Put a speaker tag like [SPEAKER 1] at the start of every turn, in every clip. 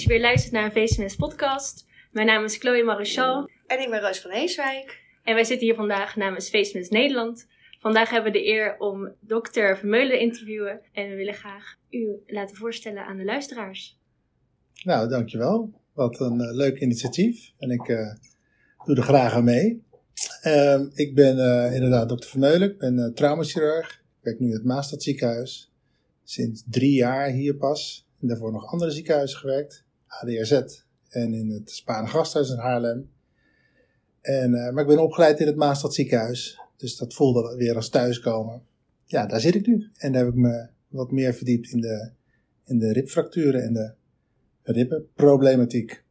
[SPEAKER 1] Dat je weer luistert naar een VSMS podcast. Mijn naam is Chloe Maréchal.
[SPEAKER 2] En ik ben Roos van Heeswijk.
[SPEAKER 1] En wij zitten hier vandaag namens VSMS Nederland. Vandaag hebben we de eer om dokter Vermeulen te interviewen. En we willen graag u laten voorstellen aan de luisteraars.
[SPEAKER 3] Nou, dankjewel. Wat een uh, leuk initiatief. En ik uh, doe er graag aan mee. Uh, ik ben uh, inderdaad dokter Vermeulen. Ik ben traumachirurg. Ik werk nu in het Maastad ziekenhuis. Sinds drie jaar hier pas. En daarvoor nog andere ziekenhuizen gewerkt. ADRZ. En in het Spaanse gasthuis in Haarlem. En, maar ik ben opgeleid in het Maastad ziekenhuis. Dus dat voelde weer als thuiskomen. Ja, daar zit ik nu. En daar heb ik me wat meer verdiept in de, in de ribfracturen en de ribbenproblematiek.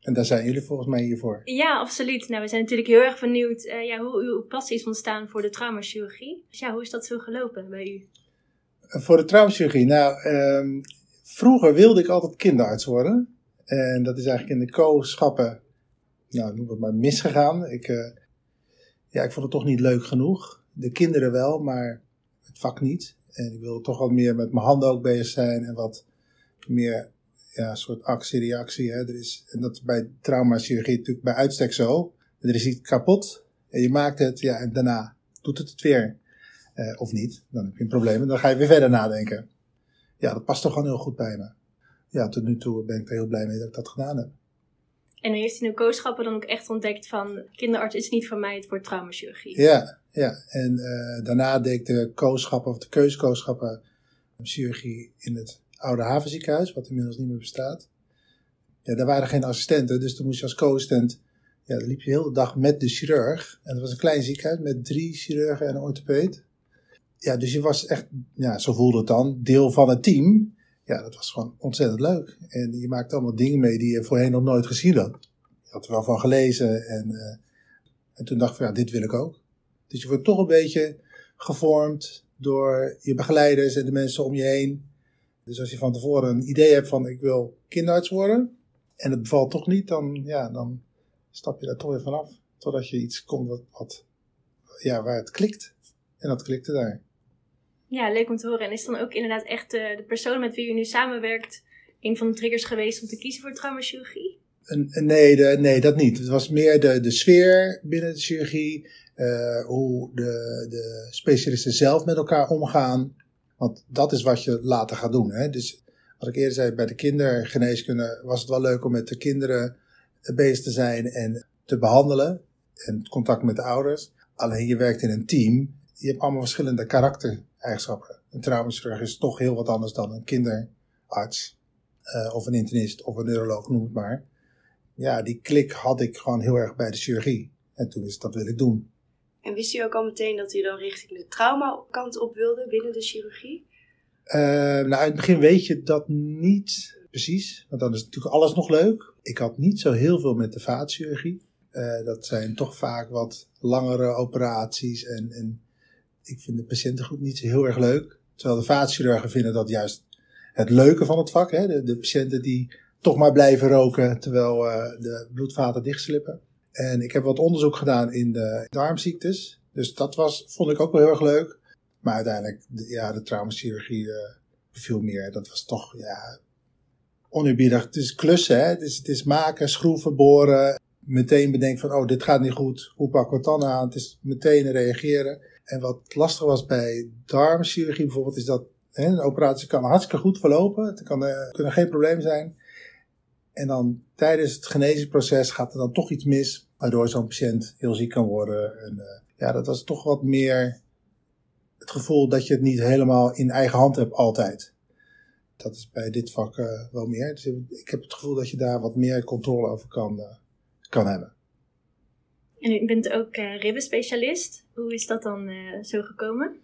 [SPEAKER 3] En daar zijn jullie volgens mij hiervoor.
[SPEAKER 1] Ja, absoluut. Nou, we zijn natuurlijk heel erg benieuwd uh, ja, hoe uw passie is ontstaan voor de traumachirurgie. Dus ja, hoe is dat zo gelopen bij u?
[SPEAKER 3] Voor de traumachirurgie? Nou, um, vroeger wilde ik altijd kinderarts worden. En dat is eigenlijk in de kooschappen, nou, noem het maar, misgegaan. Ik, uh, ja, ik vond het toch niet leuk genoeg. De kinderen wel, maar het vak niet. En ik wilde toch wat meer met mijn handen ook bezig zijn en wat meer ja, soort actie-reactie. Er en dat is bij traumachirurgie natuurlijk bij uitstek zo. Er is iets kapot en je maakt het, ja, en daarna doet het het weer. Uh, of niet, dan heb je een probleem en dan ga je weer verder nadenken. Ja, dat past toch gewoon heel goed bij me. Ja, tot nu toe ben ik er heel blij mee dat ik dat gedaan heb.
[SPEAKER 1] En heeft in uw kooschappen dan ook echt ontdekt van kinderarts is niet voor mij, het wordt traumachirurgie?
[SPEAKER 3] Ja, ja. En uh, daarna deed ik de kooschappen of de keuskooschappen chirurgie in het oude havenziekenhuis, wat inmiddels niet meer bestaat. Ja, daar waren geen assistenten, dus toen moest je als co-assistent, ja, dan liep je de hele dag met de chirurg. En dat was een klein ziekenhuis met drie chirurgen en een orthopeed. Ja, dus je was echt, ja, zo voelde het dan, deel van het team. Ja, dat was gewoon ontzettend leuk. En je maakte allemaal dingen mee die je voorheen nog nooit gezien had. Je had er wel van gelezen en, en toen dacht ik van, ja, dit wil ik ook. Dus je wordt toch een beetje gevormd door je begeleiders en de mensen om je heen. Dus als je van tevoren een idee hebt van ik wil kinderarts worden en het bevalt toch niet, dan, ja, dan stap je daar toch weer vanaf. Totdat je iets komt wat, wat, ja, waar het klikt. En dat klikte daar.
[SPEAKER 1] Ja, leuk om te horen. En is dan ook inderdaad echt de, de persoon met wie u nu samenwerkt een van de triggers geweest om te kiezen voor traumachirurgie?
[SPEAKER 3] Nee, nee, dat niet. Het was meer de, de sfeer binnen de chirurgie, uh, hoe de, de specialisten zelf met elkaar omgaan. Want dat is wat je later gaat doen. Hè? Dus wat ik eerder zei, bij de kindergeneeskunde was het wel leuk om met de kinderen bezig te zijn en te behandelen. En contact met de ouders. Alleen je werkt in een team. Je hebt allemaal verschillende karaktereigenschappen. Een traumachirurg is toch heel wat anders dan een kinderarts. Uh, of een internist of een neuroloog, noem het maar. Ja, die klik had ik gewoon heel erg bij de chirurgie. En toen is dat wil ik doen.
[SPEAKER 2] En wist u ook al meteen dat u dan richting de trauma-kant op wilde binnen de chirurgie?
[SPEAKER 3] Uh, nou, in het begin weet je dat niet precies, want dan is natuurlijk alles nog leuk. Ik had niet zo heel veel met de vaatchirurgie. Uh, dat zijn toch vaak wat langere operaties en, en ik vind de patiëntengroep niet zo heel erg leuk. Terwijl de vaatchirurgen vinden dat juist het leuke van het vak. Hè? De, de patiënten die toch maar blijven roken terwijl uh, de bloedvaten dichtslippen. En ik heb wat onderzoek gedaan in de darmziektes. Dus dat was, vond ik ook wel heel erg leuk. Maar uiteindelijk, de, ja, de traumachirurgie uh, beviel meer. Dat was toch, ja, oneerbiedig. Het is klussen, hè. Het is, het is maken, schroeven, boren. Meteen bedenken van, oh, dit gaat niet goed. Hoe pakken we het dan aan? Het is meteen reageren. En wat lastig was bij darmchirurgie bijvoorbeeld, is dat hè, een operatie kan hartstikke goed verlopen. Het kan, uh, kunnen geen probleem zijn. En dan tijdens het genezingsproces gaat er dan toch iets mis, waardoor zo'n patiënt heel ziek kan worden. En, uh, ja, dat was toch wat meer het gevoel dat je het niet helemaal in eigen hand hebt altijd. Dat is bij dit vak uh, wel meer. Dus ik heb het gevoel dat je daar wat meer controle over kan, kan hebben.
[SPEAKER 1] En u bent ook ribbenspecialist. Hoe is dat dan zo gekomen?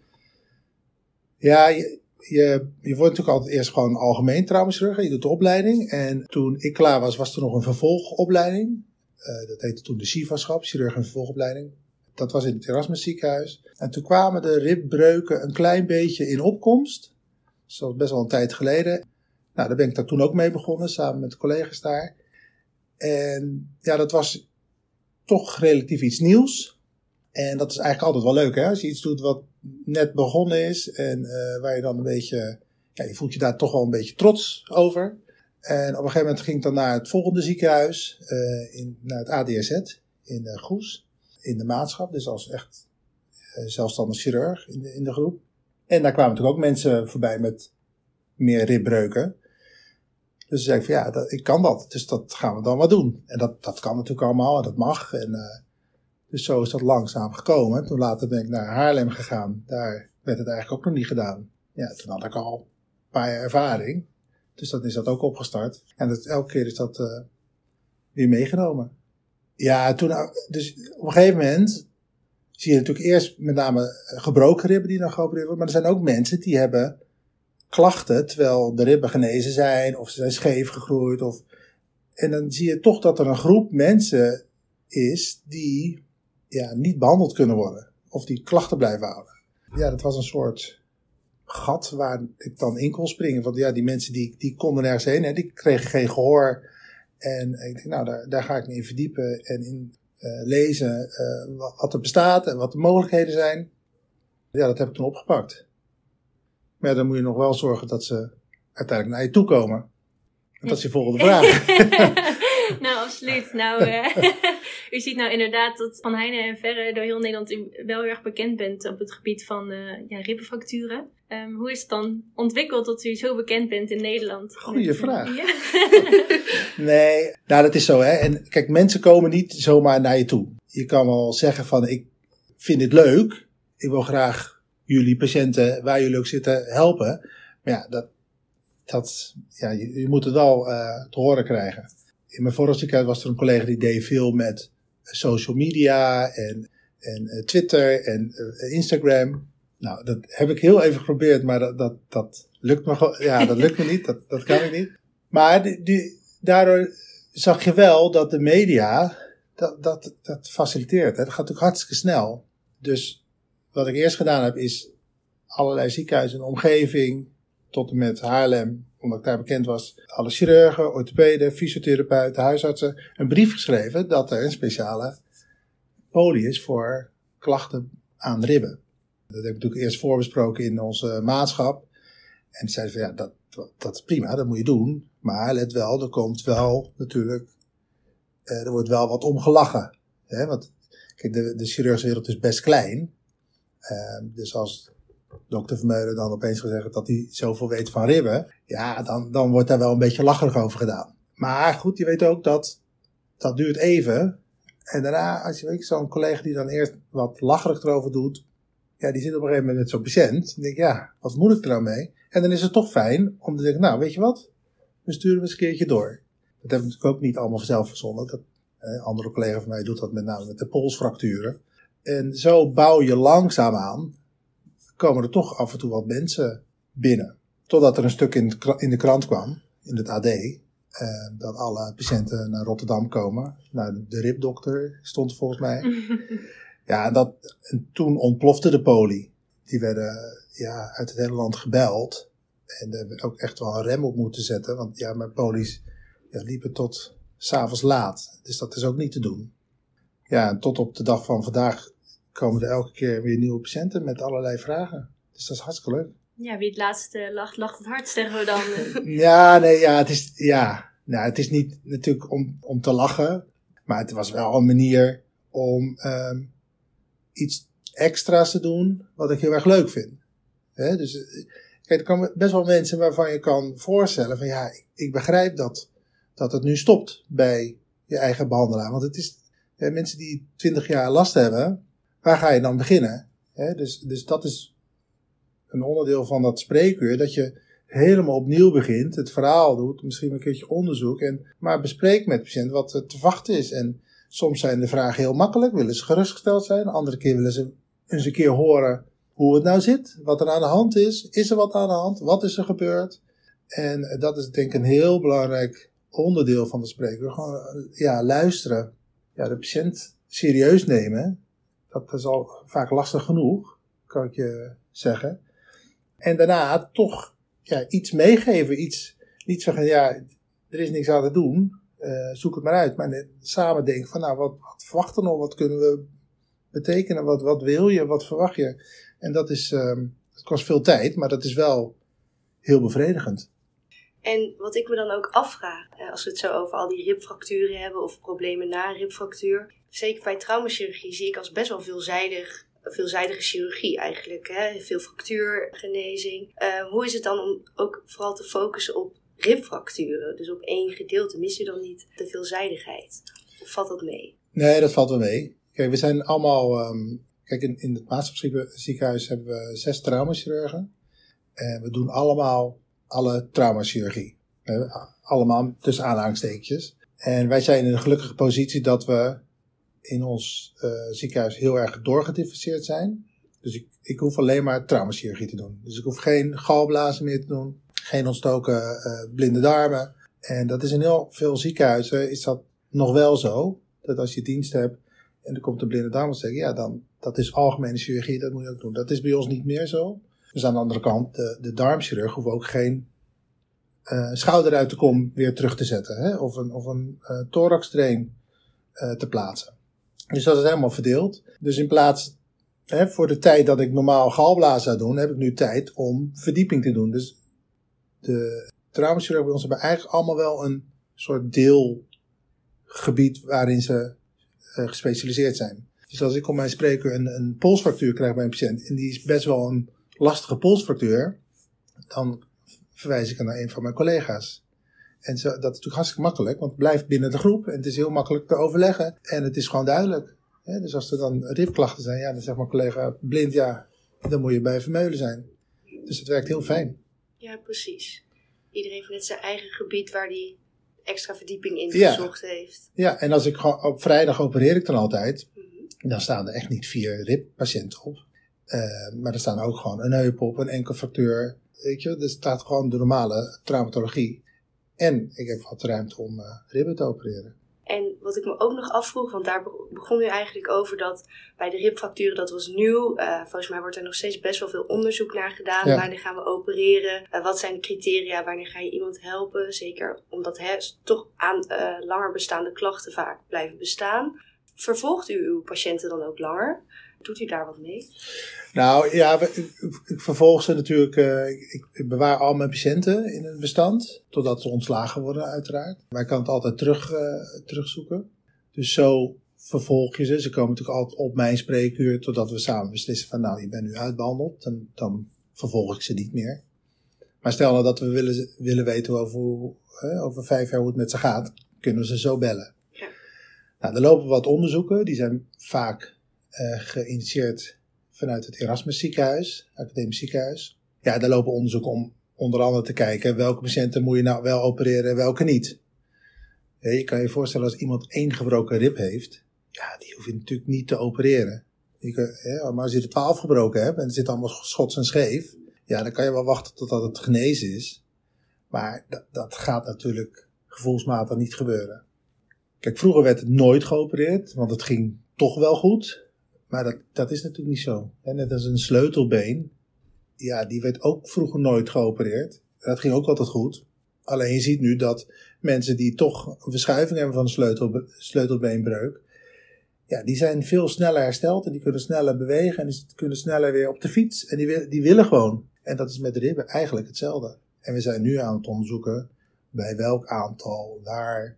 [SPEAKER 3] Ja, je, je, je wordt natuurlijk altijd eerst gewoon algemeen traumachirurg. Je doet de opleiding. En toen ik klaar was, was er nog een vervolgopleiding. Uh, dat heette toen de CIVA-schap, chirurg en vervolgopleiding. Dat was in het Erasmus ziekenhuis. En toen kwamen de ribbreuken een klein beetje in opkomst. Dus dat was best wel een tijd geleden. Nou, daar ben ik daar toen ook mee begonnen, samen met collega's daar. En ja, dat was toch relatief iets nieuws. En dat is eigenlijk altijd wel leuk, hè? Als je iets doet wat net begonnen is en uh, waar je dan een beetje, ja, je voelt je daar toch wel een beetje trots over. En op een gegeven moment ging ik dan naar het volgende ziekenhuis, uh, in, naar het ADSZ in uh, Goes, in de maatschap. Dus als echt zelfstandig chirurg in de, in de groep. En daar kwamen natuurlijk ook mensen voorbij met meer ribbreuken. Dus zei ik van ja, dat, ik kan dat, dus dat gaan we dan maar doen. En dat, dat kan natuurlijk allemaal en dat mag. En, dus zo is dat langzaam gekomen. Toen later ben ik naar Haarlem gegaan. Daar werd het eigenlijk ook nog niet gedaan. Ja, toen had ik al een paar jaar ervaring. Dus dan is dat ook opgestart. En dat, elke keer is dat uh, weer meegenomen. Ja, toen, dus op een gegeven moment zie je natuurlijk eerst met name gebroken ribben die nog geopereerd worden. Maar er zijn ook mensen die hebben klachten terwijl de ribben genezen zijn of ze zijn scheef gegroeid. Of, en dan zie je toch dat er een groep mensen is die ja, niet behandeld kunnen worden. Of die klachten blijven houden. Ja, dat was een soort gat waar ik dan in kon springen. Want ja, die mensen die, die konden nergens heen. Hè, die kregen geen gehoor. En ik denk, nou, daar, daar ga ik me in verdiepen en in uh, lezen uh, wat er bestaat en wat de mogelijkheden zijn. Ja, dat heb ik toen opgepakt. Maar ja, dan moet je nog wel zorgen dat ze uiteindelijk naar je toe komen. dat is je volgende vraag.
[SPEAKER 1] nou, absoluut. Nou, uh, u ziet nou inderdaad dat Van Heijnen en Verre door heel Nederland u wel heel erg bekend bent op het gebied van uh, ja, ribbenfracturen. Um, hoe is het dan ontwikkeld dat u zo bekend bent in Nederland?
[SPEAKER 3] Goeie vraag. Ja. nee, nou dat is zo hè. En kijk, mensen komen niet zomaar naar je toe. Je kan wel zeggen van ik vind het leuk. Ik wil graag jullie patiënten, waar jullie ook zitten, helpen. Maar ja, dat, dat, ja je, je moet het wel uh, te horen krijgen. In mijn vorige ziekenhuis was er een collega die deed veel met social media en, en uh, Twitter en uh, Instagram. Nou, dat heb ik heel even geprobeerd, maar dat, dat, dat lukt me Ja, dat lukt me niet. Dat, dat kan ik niet. Maar die, die, daardoor zag je wel dat de media dat, dat, dat faciliteert. Hè. Dat gaat natuurlijk hartstikke snel. Dus wat ik eerst gedaan heb, is allerlei ziekenhuizen in de omgeving, tot en met Haarlem, omdat ik daar bekend was, alle chirurgen, orthopeden, fysiotherapeuten, huisartsen, een brief geschreven dat er een speciale poli is voor klachten aan ribben. Dat heb ik natuurlijk eerst voorbesproken in onze maatschap. En zeiden van ja, dat, dat is prima, dat moet je doen. Maar let wel, er komt wel natuurlijk, eh, er wordt wel wat omgelachen. Hè? Want kijk, de, de chirurgische wereld is best klein. Uh, dus als dokter Vermeulen dan opeens gezegd dat hij zoveel weet van ribben, ja, dan, dan wordt daar wel een beetje lacherig over gedaan. Maar goed, je weet ook dat dat duurt even. En daarna, als je weet, zo'n collega die dan eerst wat lacherig erover doet, ja, die zit op een gegeven moment met zo'n patiënt. Dan denk ja, wat moet ik er nou mee? En dan is het toch fijn om te denken, nou, weet je wat? We sturen hem eens een keertje door. Dat hebben we natuurlijk ook niet allemaal zelf verzonnen. Dat, eh, andere collega van mij doet dat met name met de polsfracturen. En zo bouw je langzaam aan, komen er toch af en toe wat mensen binnen. Totdat er een stuk in, in de krant kwam, in het AD, eh, dat alle patiënten naar Rotterdam komen. Nou, de ribdokter stond volgens mij. Ja, en, dat, en toen ontplofte de poli. Die werden ja, uit het hele land gebeld. En daar hebben ook echt wel een rem op moeten zetten. Want ja, mijn polies ja, liepen tot s'avonds laat. Dus dat is ook niet te doen. Ja, en tot op de dag van vandaag komen er elke keer weer nieuwe patiënten met allerlei vragen. Dus dat is hartstikke leuk.
[SPEAKER 1] Ja, wie het laatste lacht, lacht het hardst, zeggen we dan.
[SPEAKER 3] ja, nee, ja, het is, ja, nou, het is niet natuurlijk om, om te lachen. Maar het was wel een manier om um, iets extra's te doen wat ik heel erg leuk vind. He, dus eh, kijk, er komen best wel mensen waarvan je kan voorstellen van ja, ik, ik begrijp dat, dat het nu stopt bij je eigen behandelaar. Want het is hè, mensen die twintig jaar last hebben, waar ga je dan beginnen? He, dus, dus dat is een onderdeel van dat spreekuur, dat je helemaal opnieuw begint, het verhaal doet, misschien een keertje onderzoek, en maar bespreek met de patiënt wat er te wachten is. En Soms zijn de vragen heel makkelijk, willen ze gerustgesteld zijn. Andere keer willen ze eens een keer horen hoe het nou zit, wat er aan de hand is. Is er wat aan de hand? Wat is er gebeurd? En dat is denk ik een heel belangrijk onderdeel van de spreker. Gewoon ja, luisteren. Ja, de patiënt serieus nemen. Dat is al vaak lastig genoeg, kan ik je zeggen. En daarna toch ja, iets meegeven. Iets, niet zeggen, ja, er is niks aan te doen. Uh, zoek het maar uit. Maar samen denken van, nou, wat, wat verwacht er nog? Wat kunnen we betekenen? Wat, wat wil je? Wat verwacht je? En dat is, um, het kost veel tijd, maar dat is wel heel bevredigend.
[SPEAKER 2] En wat ik me dan ook afvraag, eh, als we het zo over al die ribfracturen hebben of problemen na ribfractuur. Zeker bij traumachirurgie zie ik als best wel veelzijdig, veelzijdige chirurgie eigenlijk. Hè? Veel fractuurgenezing. Uh, hoe is het dan om ook vooral te focussen op ribfracturen? Dus op één gedeelte. Mis je dan niet de veelzijdigheid? Of valt dat mee?
[SPEAKER 3] Nee, dat valt wel mee. Kijk, we zijn allemaal. Um, kijk, in, in het ziekenhuis hebben we zes traumachirurgen. En we doen allemaal alle traumachirurgie. Allemaal tussen aanhalingstekens. En wij zijn in een gelukkige positie dat we in ons uh, ziekenhuis heel erg doorgedifferentieerd zijn. Dus ik, ik hoef alleen maar traumachirurgie te doen. Dus ik hoef geen galblazen meer te doen. Geen ontstoken uh, blinde darmen. En dat is in heel veel ziekenhuizen is dat nog wel zo. Dat als je dienst hebt en er komt een blinde darm ja, dan dat is algemene chirurgie, dat moet je ook doen. Dat is bij ons niet meer zo. Dus aan de andere kant, de, de darmchirurg hoeft ook geen uh, schouder uit de kom weer terug te zetten. Hè? Of een, of een uh, thoraxtrain uh, te plaatsen. Dus dat is helemaal verdeeld. Dus in plaats, hè, voor de tijd dat ik normaal galblazen zou doen, heb ik nu tijd om verdieping te doen. Dus de traumachirurgen bij ons hebben eigenlijk allemaal wel een soort deelgebied waarin ze gespecialiseerd zijn. Dus als ik op mijn spreker een, een polsfractuur krijg bij een patiënt, en die is best wel een lastige polsfractuur, dan verwijs ik hem naar een van mijn collega's. En zo, dat is natuurlijk hartstikke makkelijk, want het blijft binnen de groep en het is heel makkelijk te overleggen en het is gewoon duidelijk. dus als er dan ribklachten zijn, ja, dan zegt mijn collega blind, ja, dan moet je bij Vermeulen zijn. Dus het werkt heel fijn.
[SPEAKER 2] Ja, precies. Iedereen heeft net zijn eigen gebied waar die extra verdieping in gezocht heeft.
[SPEAKER 3] Ja, en als ik op vrijdag opereer ik dan altijd, mhm. dan staan er echt niet vier ribpatiënten op. Uh, maar er staan ook gewoon een heup op, een enkel fractuur. Weet je, er staat gewoon de normale traumatologie. En ik heb wat ruimte om uh, ribben te opereren.
[SPEAKER 2] En wat ik me ook nog afvroeg, want daar begon u eigenlijk over dat bij de ribfracturen, dat was nieuw. Uh, volgens mij wordt er nog steeds best wel veel onderzoek naar gedaan. Wanneer gaan we opereren? Uh, wat zijn de criteria? Wanneer ga je iemand helpen? Zeker omdat hè, toch aan langer bestaande klachten vaak blijven bestaan. Vervolgt u uw patiënten dan ook langer? Doet u daar wat mee?
[SPEAKER 3] Nou ja, ik, ik vervolg ze natuurlijk. Uh, ik, ik, bewaar al mijn patiënten in het bestand. Totdat ze ontslagen worden, uiteraard. Maar ik kan het altijd terug, uh, terugzoeken. Dus zo vervolg je ze. Ze komen natuurlijk altijd op mijn spreekuur. Totdat we samen beslissen van nou, je bent nu uitbehandeld. Dan, dan vervolg ik ze niet meer. Maar stel nou dat we willen, willen weten over, over vijf jaar hoe het met ze gaat. Kunnen we ze zo bellen. Ja. Nou, er lopen wat onderzoeken. Die zijn vaak geïnitieerd vanuit het Erasmus ziekenhuis, academisch ziekenhuis. Ja, daar lopen onderzoeken om onder andere te kijken welke patiënten moet je nou wel opereren en welke niet. Je kan je voorstellen als iemand één gebroken rib heeft, ja, die hoef je natuurlijk niet te opereren. maar als je er twaalf gebroken hebt en het zit allemaal schots en scheef, ja, dan kan je wel wachten totdat het genezen is. Maar dat, dat gaat natuurlijk gevoelsmatig niet gebeuren. Kijk, vroeger werd het nooit geopereerd, want het ging toch wel goed. Maar dat, dat is natuurlijk niet zo. net als een sleutelbeen. Ja, die werd ook vroeger nooit geopereerd. Dat ging ook altijd goed. Alleen je ziet nu dat mensen die toch een verschuiving hebben van een sleutel, sleutelbeenbreuk. Ja, die zijn veel sneller hersteld en die kunnen sneller bewegen en die kunnen sneller weer op de fiets. En die, die willen gewoon. En dat is met ribben eigenlijk hetzelfde. En we zijn nu aan het onderzoeken bij welk aantal daar,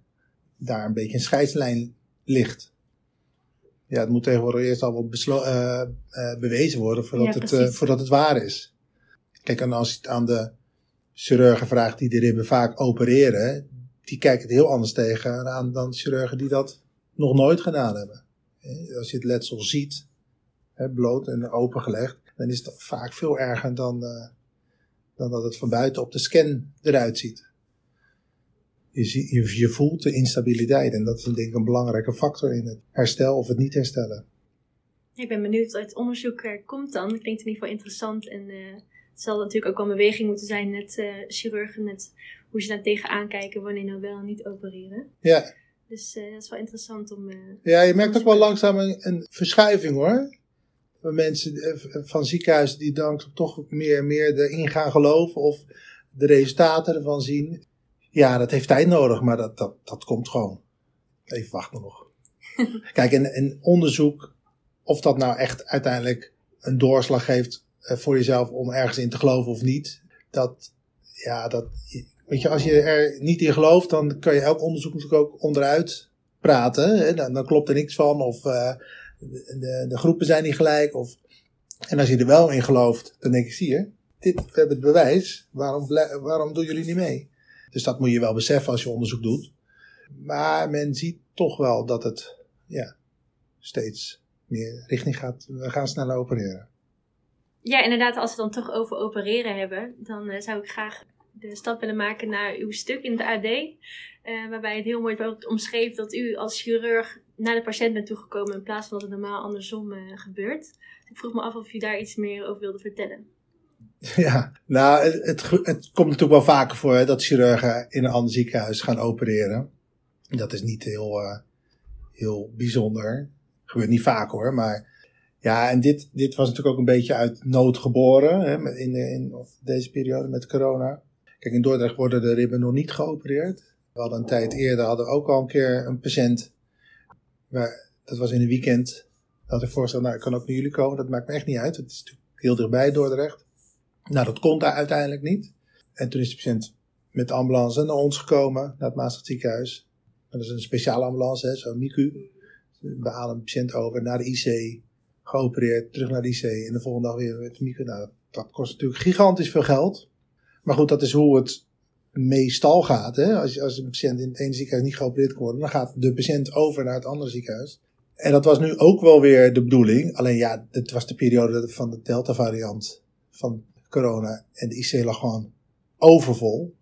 [SPEAKER 3] daar een beetje een scheidslijn ligt ja, het moet tegenwoordig eerst al wat uh, uh, bewezen worden voordat, het, uh, voordat het waar is. Kijk, en als je het aan de chirurgen vraagt die de ribben vaak opereren, die kijken het heel anders tegen aan dan chirurgen die dat nog nooit gedaan hebben. Als je het letsel ziet, hè, bloot en opengelegd, dan is het vaak veel erger dan, dan dat het van buiten op de scan eruit ziet je, je, je voelt de instabiliteit. En dat is denk ik een belangrijke factor in het herstel of het niet herstellen.
[SPEAKER 1] Ik ben benieuwd wat het onderzoek er komt dan. Klinkt in ieder geval interessant. En uh, het zal natuurlijk ook wel een beweging moeten zijn met uh, chirurgen. Met hoe ze daar tegenaan kijken wanneer nou wel en niet opereren.
[SPEAKER 3] Ja.
[SPEAKER 1] Dus uh, dat is wel interessant om...
[SPEAKER 3] ja, je merkt ook wel langzaam een, een verschuiving hoor. Mensen van ziekenhuizen die dan toch meer en meer erin gaan geloven. Of de resultaten ervan zien. Ja, dat heeft tijd nodig, maar dat, dat, dat komt gewoon. Even wachten nog. Kijk, en, en onderzoek, of dat nou echt uiteindelijk een doorslag geeft eh, voor jezelf om ergens in te geloven of niet, dat, ja, dat, Weet je, als je er niet in gelooft, dan kan je elk onderzoek natuurlijk ook onderuit praten. Hè? Dan, dan klopt er niks van, of uh, de, de, groepen zijn niet gelijk. Of... En als je er wel in gelooft, dan denk je, zie je, dit, we hebben het bewijs, waarom, waarom doen jullie niet mee? Dus dat moet je wel beseffen als je onderzoek doet. Maar men ziet toch wel dat het ja, steeds meer richting gaat. We gaan sneller opereren.
[SPEAKER 1] Ja, inderdaad, als we dan toch over opereren hebben, dan uh, zou ik graag de stap willen maken naar uw stuk in het AD. Uh, waarbij het heel mooi wordt omschreven dat u als chirurg naar de patiënt bent toegekomen in plaats van dat het normaal andersom uh, gebeurt. Ik vroeg me af of u daar iets meer over wilde vertellen.
[SPEAKER 3] Ja, nou, het, het, komt natuurlijk wel vaker voor hè, dat chirurgen in een ander ziekenhuis gaan opereren. Dat is niet heel, uh, heel bijzonder. Gebeurt niet vaak hoor, maar ja, en dit, dit was natuurlijk ook een beetje uit nood geboren hè, in, in deze periode met corona. Kijk, in Dordrecht worden de ribben nog niet geopereerd. We hadden een tijd eerder hadden we ook al een keer een patiënt. Dat was in een weekend. Dat ik voorgesteld, nou, ik kan ook naar jullie komen. Dat maakt me echt niet uit. Het is natuurlijk heel dichtbij Dordrecht. Nou, dat kon daar uiteindelijk niet. En toen is de patiënt met de ambulance naar ons gekomen, naar het Maastricht ziekenhuis. Dat is een speciale ambulance, zo'n MICU. We halen een patiënt over naar de IC, geopereerd, terug naar de IC en de volgende dag weer met de MICU. Nou, dat kost natuurlijk gigantisch veel geld. Maar goed, dat is hoe het meestal gaat. Hè? Als, als een patiënt in het ene ziekenhuis niet geopereerd kan worden, dan gaat de patiënt over naar het andere ziekenhuis. En dat was nu ook wel weer de bedoeling. Alleen ja, het was de periode van de Delta-variant van corona. En de IC lag gewoon overvol.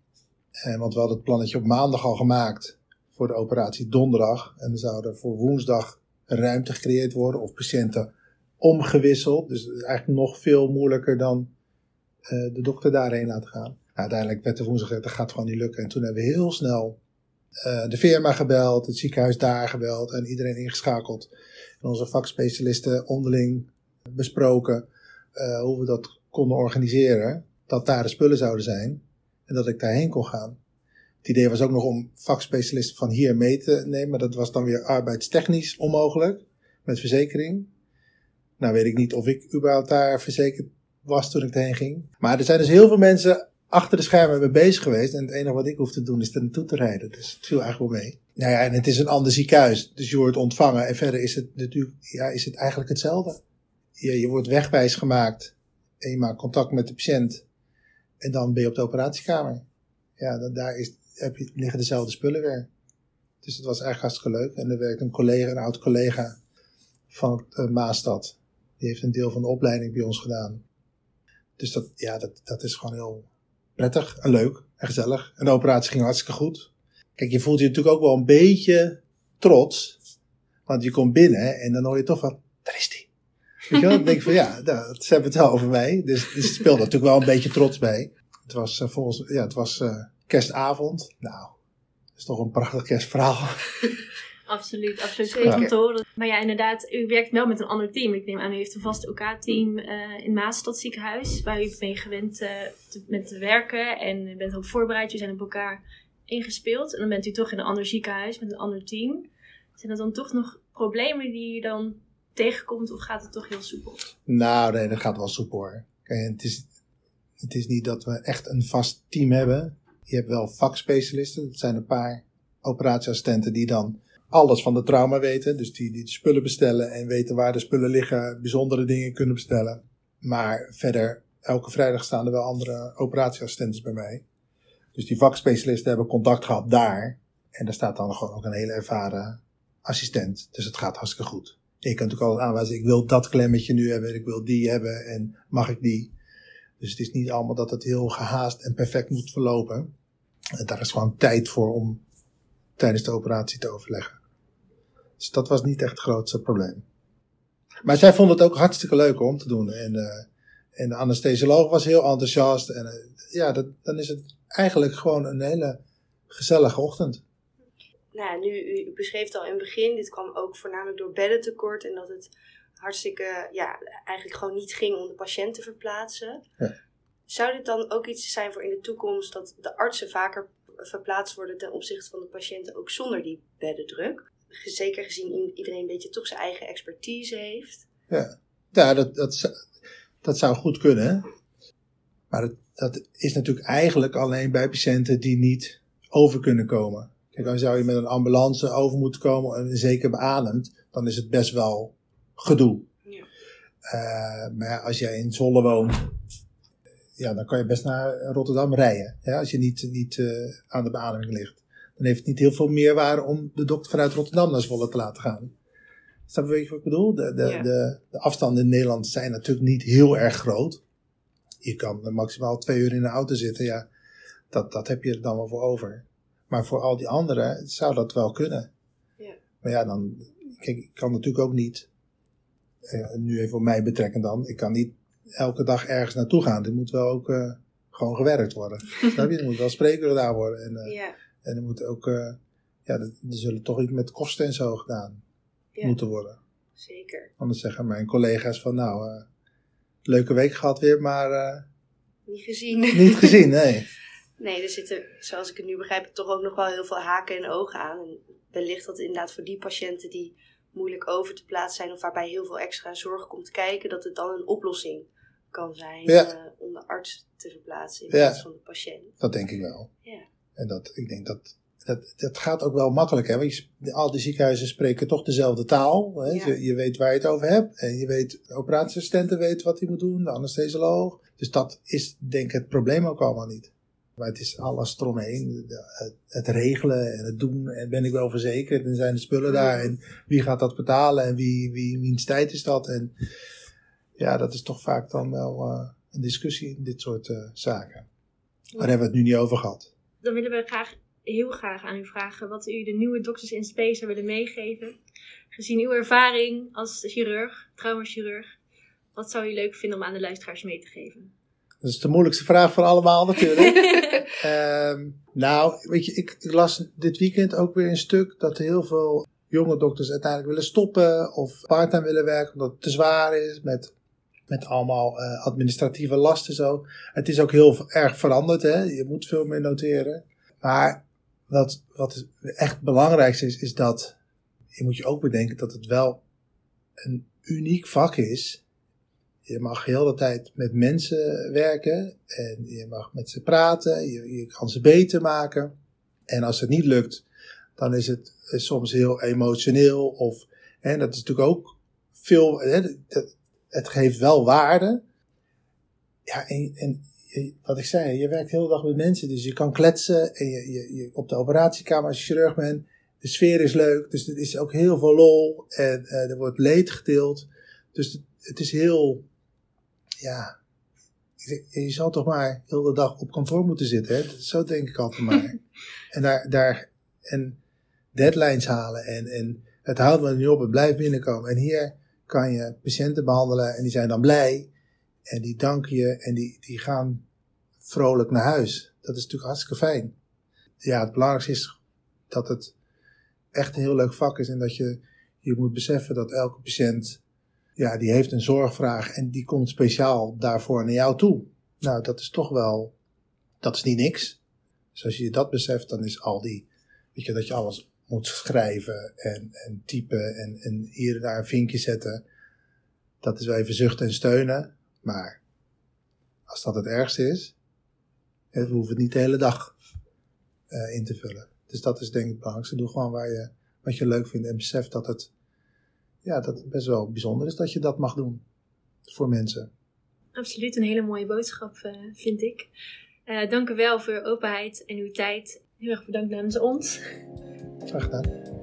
[SPEAKER 3] En, want we hadden het plannetje op maandag al gemaakt voor de operatie donderdag. En dan zou er voor woensdag ruimte gecreëerd worden of patiënten omgewisseld. Dus eigenlijk nog veel moeilijker dan uh, de dokter daarheen laten gaan. Nou, uiteindelijk werd er woensdag gezegd, dat gaat gewoon niet lukken. En toen hebben we heel snel uh, de firma gebeld, het ziekenhuis daar gebeld en iedereen ingeschakeld. En onze vakspecialisten onderling besproken hoe we dat konden organiseren. Dat daar de spullen zouden zijn en dat ik daarheen kon gaan. Het idee was ook nog om vakspecialisten van hier mee te nemen, maar dat was dan weer arbeidstechnisch onmogelijk met verzekering. Nou weet ik niet of ik überhaupt daar verzekerd was toen ik erheen ging. Maar er zijn dus heel veel mensen achter de schermen mee bezig geweest. En het enige wat ik hoef te doen is er naartoe te rijden. Dus het viel eigenlijk wel mee. Nou ja, en het is een ander ziekenhuis. Dus je wordt ontvangen. En verder is het natuurlijk, ja, is het eigenlijk hetzelfde. Je, je wordt wegwijs gemaakt. En je maakt contact met de patiënt. En dan ben je op de operatiekamer. Ja, dan, daar is, heb je, liggen dezelfde spullen weer. Dus het was eigenlijk hartstikke leuk. En er werkt een collega, een oud collega van uh, Maastad. Die heeft een deel van de opleiding bij ons gedaan. Dus dat, ja, dat, dat is gewoon heel prettig en leuk en gezellig. En de operatie ging hartstikke goed. Kijk, je voelt je natuurlijk ook wel een beetje trots. Want je komt binnen en dan hoor je toch van, daar is die. Weet je wel? Dan denk ik van, ja, dat, ze hebben het wel over mij. Dus, dus het speelde natuurlijk wel een beetje trots bij. Het was uh, volgens, ja, het was uh, kerstavond. Nou, dat is toch een prachtig kerstverhaal.
[SPEAKER 1] Absoluut, absoluut. Zeker. Maar ja, inderdaad, u werkt wel met een ander team. Ik neem aan, u heeft een vast OK-team uh, in Maastad ziekenhuis, waar u mee gewend uh, te, met te werken en u bent ook voorbereid. U zijn op elkaar ingespeeld en dan bent u toch in een ander ziekenhuis met een ander team. Zijn er dan toch nog problemen die u dan tegenkomt of gaat het toch heel soepel?
[SPEAKER 3] Nou, nee, dat gaat wel soepel hoor. Kijk, het, is, het is niet dat we echt een vast team hebben. Je hebt wel vakspecialisten, dat zijn een paar operatieassistenten die dan alles van de trauma weten. Dus die, die de spullen bestellen en weten waar de spullen liggen, bijzondere dingen kunnen bestellen. Maar verder, elke vrijdag staan er wel andere operatieassistenten bij mij. Dus die vakspecialisten hebben contact gehad daar. En daar staat dan gewoon ook een hele ervaren assistent. Dus het gaat hartstikke goed. Je kan natuurlijk altijd aanwijzen, ik wil dat klemmetje nu hebben, ik wil die hebben en mag ik die. Dus het is niet allemaal dat het heel gehaast en perfect moet verlopen. Daar is gewoon tijd voor om tijdens de operatie te overleggen. Dus dat was niet echt het grootste probleem. Maar zij vond het ook hartstikke leuk om te doen. En, uh, en de anesthesioloog was heel enthousiast. En uh, ja, dat, dan is het eigenlijk gewoon een hele gezellige ochtend.
[SPEAKER 2] Nou, nu, u beschreef al in het begin, dit kwam ook voornamelijk door beddentekort. En dat het hartstikke, ja, eigenlijk gewoon niet ging om de patiënt te verplaatsen. Ja. Zou dit dan ook iets zijn voor in de toekomst dat de artsen vaker verplaatst worden ten opzichte van de patiënten ook zonder die beddendruk? zeker gezien iedereen een beetje toch zijn eigen expertise heeft.
[SPEAKER 3] Ja, ja dat, dat, dat zou goed kunnen. Maar het, dat is natuurlijk eigenlijk alleen bij patiënten die niet over kunnen komen. Dan zou je met een ambulance over moeten komen en zeker beademd, dan is het best wel gedoe.
[SPEAKER 2] Ja.
[SPEAKER 3] Uh, maar ja, als jij in Zwolle woont, ja, dan kan je best naar Rotterdam rijden. Ja, als je niet, niet uh, aan de beademing ligt. Dan heeft het niet heel veel meerwaarde om de dokter vanuit Rotterdam naar Zwolle te laten gaan. Snap je wat ik bedoel? De, de,
[SPEAKER 2] Ja.
[SPEAKER 3] de, de afstanden in Nederland zijn natuurlijk niet heel erg groot. Je kan maximaal twee uur in de auto zitten. Ja, dat, dat heb je er dan wel voor over. Maar voor al die anderen zou dat wel kunnen.
[SPEAKER 2] Ja.
[SPEAKER 3] Maar ja, dan. Kijk, ik kan natuurlijk ook niet. eh, nu even op mij betrekken dan. Ik kan niet elke dag ergens naartoe gaan. Er moet wel ook eh, gewoon gewerkt worden. Snap je? Er moet wel spreekuren gedaan worden. En, eh,
[SPEAKER 2] Ja,
[SPEAKER 3] en er moet ook. ja, er er zullen toch iets met kosten en zo gedaan
[SPEAKER 2] Ja.
[SPEAKER 3] moeten worden.
[SPEAKER 2] zeker.
[SPEAKER 3] Anders zeggen mijn collega's van nou, leuke week gehad weer, maar
[SPEAKER 2] Niet gezien.
[SPEAKER 3] niet gezien, nee.
[SPEAKER 2] Nee, er zitten, zoals ik het nu begrijp, toch ook nog wel heel veel haken en ogen aan. En wellicht dat inderdaad voor die patiënten die moeilijk over te plaatsen zijn of waarbij heel veel extra zorg komt kijken, dat het dan een oplossing kan zijn
[SPEAKER 3] Ja.
[SPEAKER 2] eh, om de arts te verplaatsen in
[SPEAKER 3] Ja.
[SPEAKER 2] plaats van de patiënt.
[SPEAKER 3] Dat denk ik wel.
[SPEAKER 2] Ja.
[SPEAKER 3] En dat, ik denk dat, dat, dat gaat ook wel makkelijk, hè? Want je, al die ziekenhuizen spreken toch dezelfde taal. Hè?
[SPEAKER 2] Ja.
[SPEAKER 3] Je, je weet waar je het over hebt. En je weet, de operatieassistenten weten wat hij moet doen, de anesthesioloog. Dus dat is denk ik het probleem ook allemaal niet. Maar het is alles eromheen. Het, het regelen en het doen. En ben ik wel verzekerd? En zijn de spullen daar? En wie gaat dat betalen? En wie, wie, wiens tijd is dat? En ja, dat is toch vaak dan wel eh, een discussie in dit soort eh, zaken. Daar hebben we het nu niet over gehad.
[SPEAKER 1] Dan willen we graag, heel graag aan u vragen wat u de nieuwe dokters in space zou willen meegeven. Gezien uw ervaring als chirurg, traumachirurg, wat zou u leuk vinden om aan de luisteraars mee te geven?
[SPEAKER 3] Dat is de moeilijkste vraag van allemaal natuurlijk. Ehm, nou, weet je, ik, ik las dit weekend ook weer een stuk dat heel veel jonge dokters uiteindelijk willen stoppen of parttime willen werken omdat het te zwaar is met, met allemaal eh, administratieve lasten zo. Het is ook heel erg veranderd, hè? je moet veel meer noteren. Maar wat, wat echt het belangrijkste is, is dat je moet je ook bedenken dat het wel een uniek vak is. Je mag heel de tijd met mensen werken en je mag met ze praten, je, je kan ze beter maken. En als het niet lukt, dan is het soms heel emotioneel. Of, en dat is natuurlijk ook veel, het geeft wel waarde. Ja, en, en wat ik zei, je werkt de dag met mensen, dus je kan kletsen. En je, je, je op de operatiekamer als je chirurg bent, de sfeer is leuk, dus er is ook heel veel lol en eh, er wordt leed gedeeld. Dus het is heel, ja, je, je zal toch maar heel de dag op kantoor moeten zitten, hè? Zo denk ik altijd maar. en daar, daar, en deadlines halen en, en het houdt me niet op, het blijft binnenkomen. En hier kan je patiënten behandelen en die zijn dan blij en die danken je en die, die gaan vrolijk naar huis. Dat is natuurlijk hartstikke fijn. Ja, het belangrijkste is dat het echt een heel leuk vak is en dat je, je moet beseffen dat elke patiënt, ja, die heeft een zorgvraag en die komt speciaal daarvoor naar jou toe. Nou, dat is toch wel, dat is niet niks. Dus als je dat beseft, dan is al die, weet je, dat je alles moet schrijven en, en typen en, en hier en daar een vinkje zetten. Dat is wel even zuchten en steunen. Maar als dat het ergste is, we hoeven het niet de hele dag eh, in te vullen. Dus dat is denk ik het belangrijkste. Doe gewoon waar je, wat je leuk vindt en besef dat het, ja, dat het best wel bijzonder is dat je dat mag doen voor mensen.
[SPEAKER 1] Absoluut een hele mooie boodschap, eh, vind ik. Eh, dank u wel voor uw openheid en uw tijd. Heel erg bedankt namens ons.
[SPEAKER 3] Graag gedaan.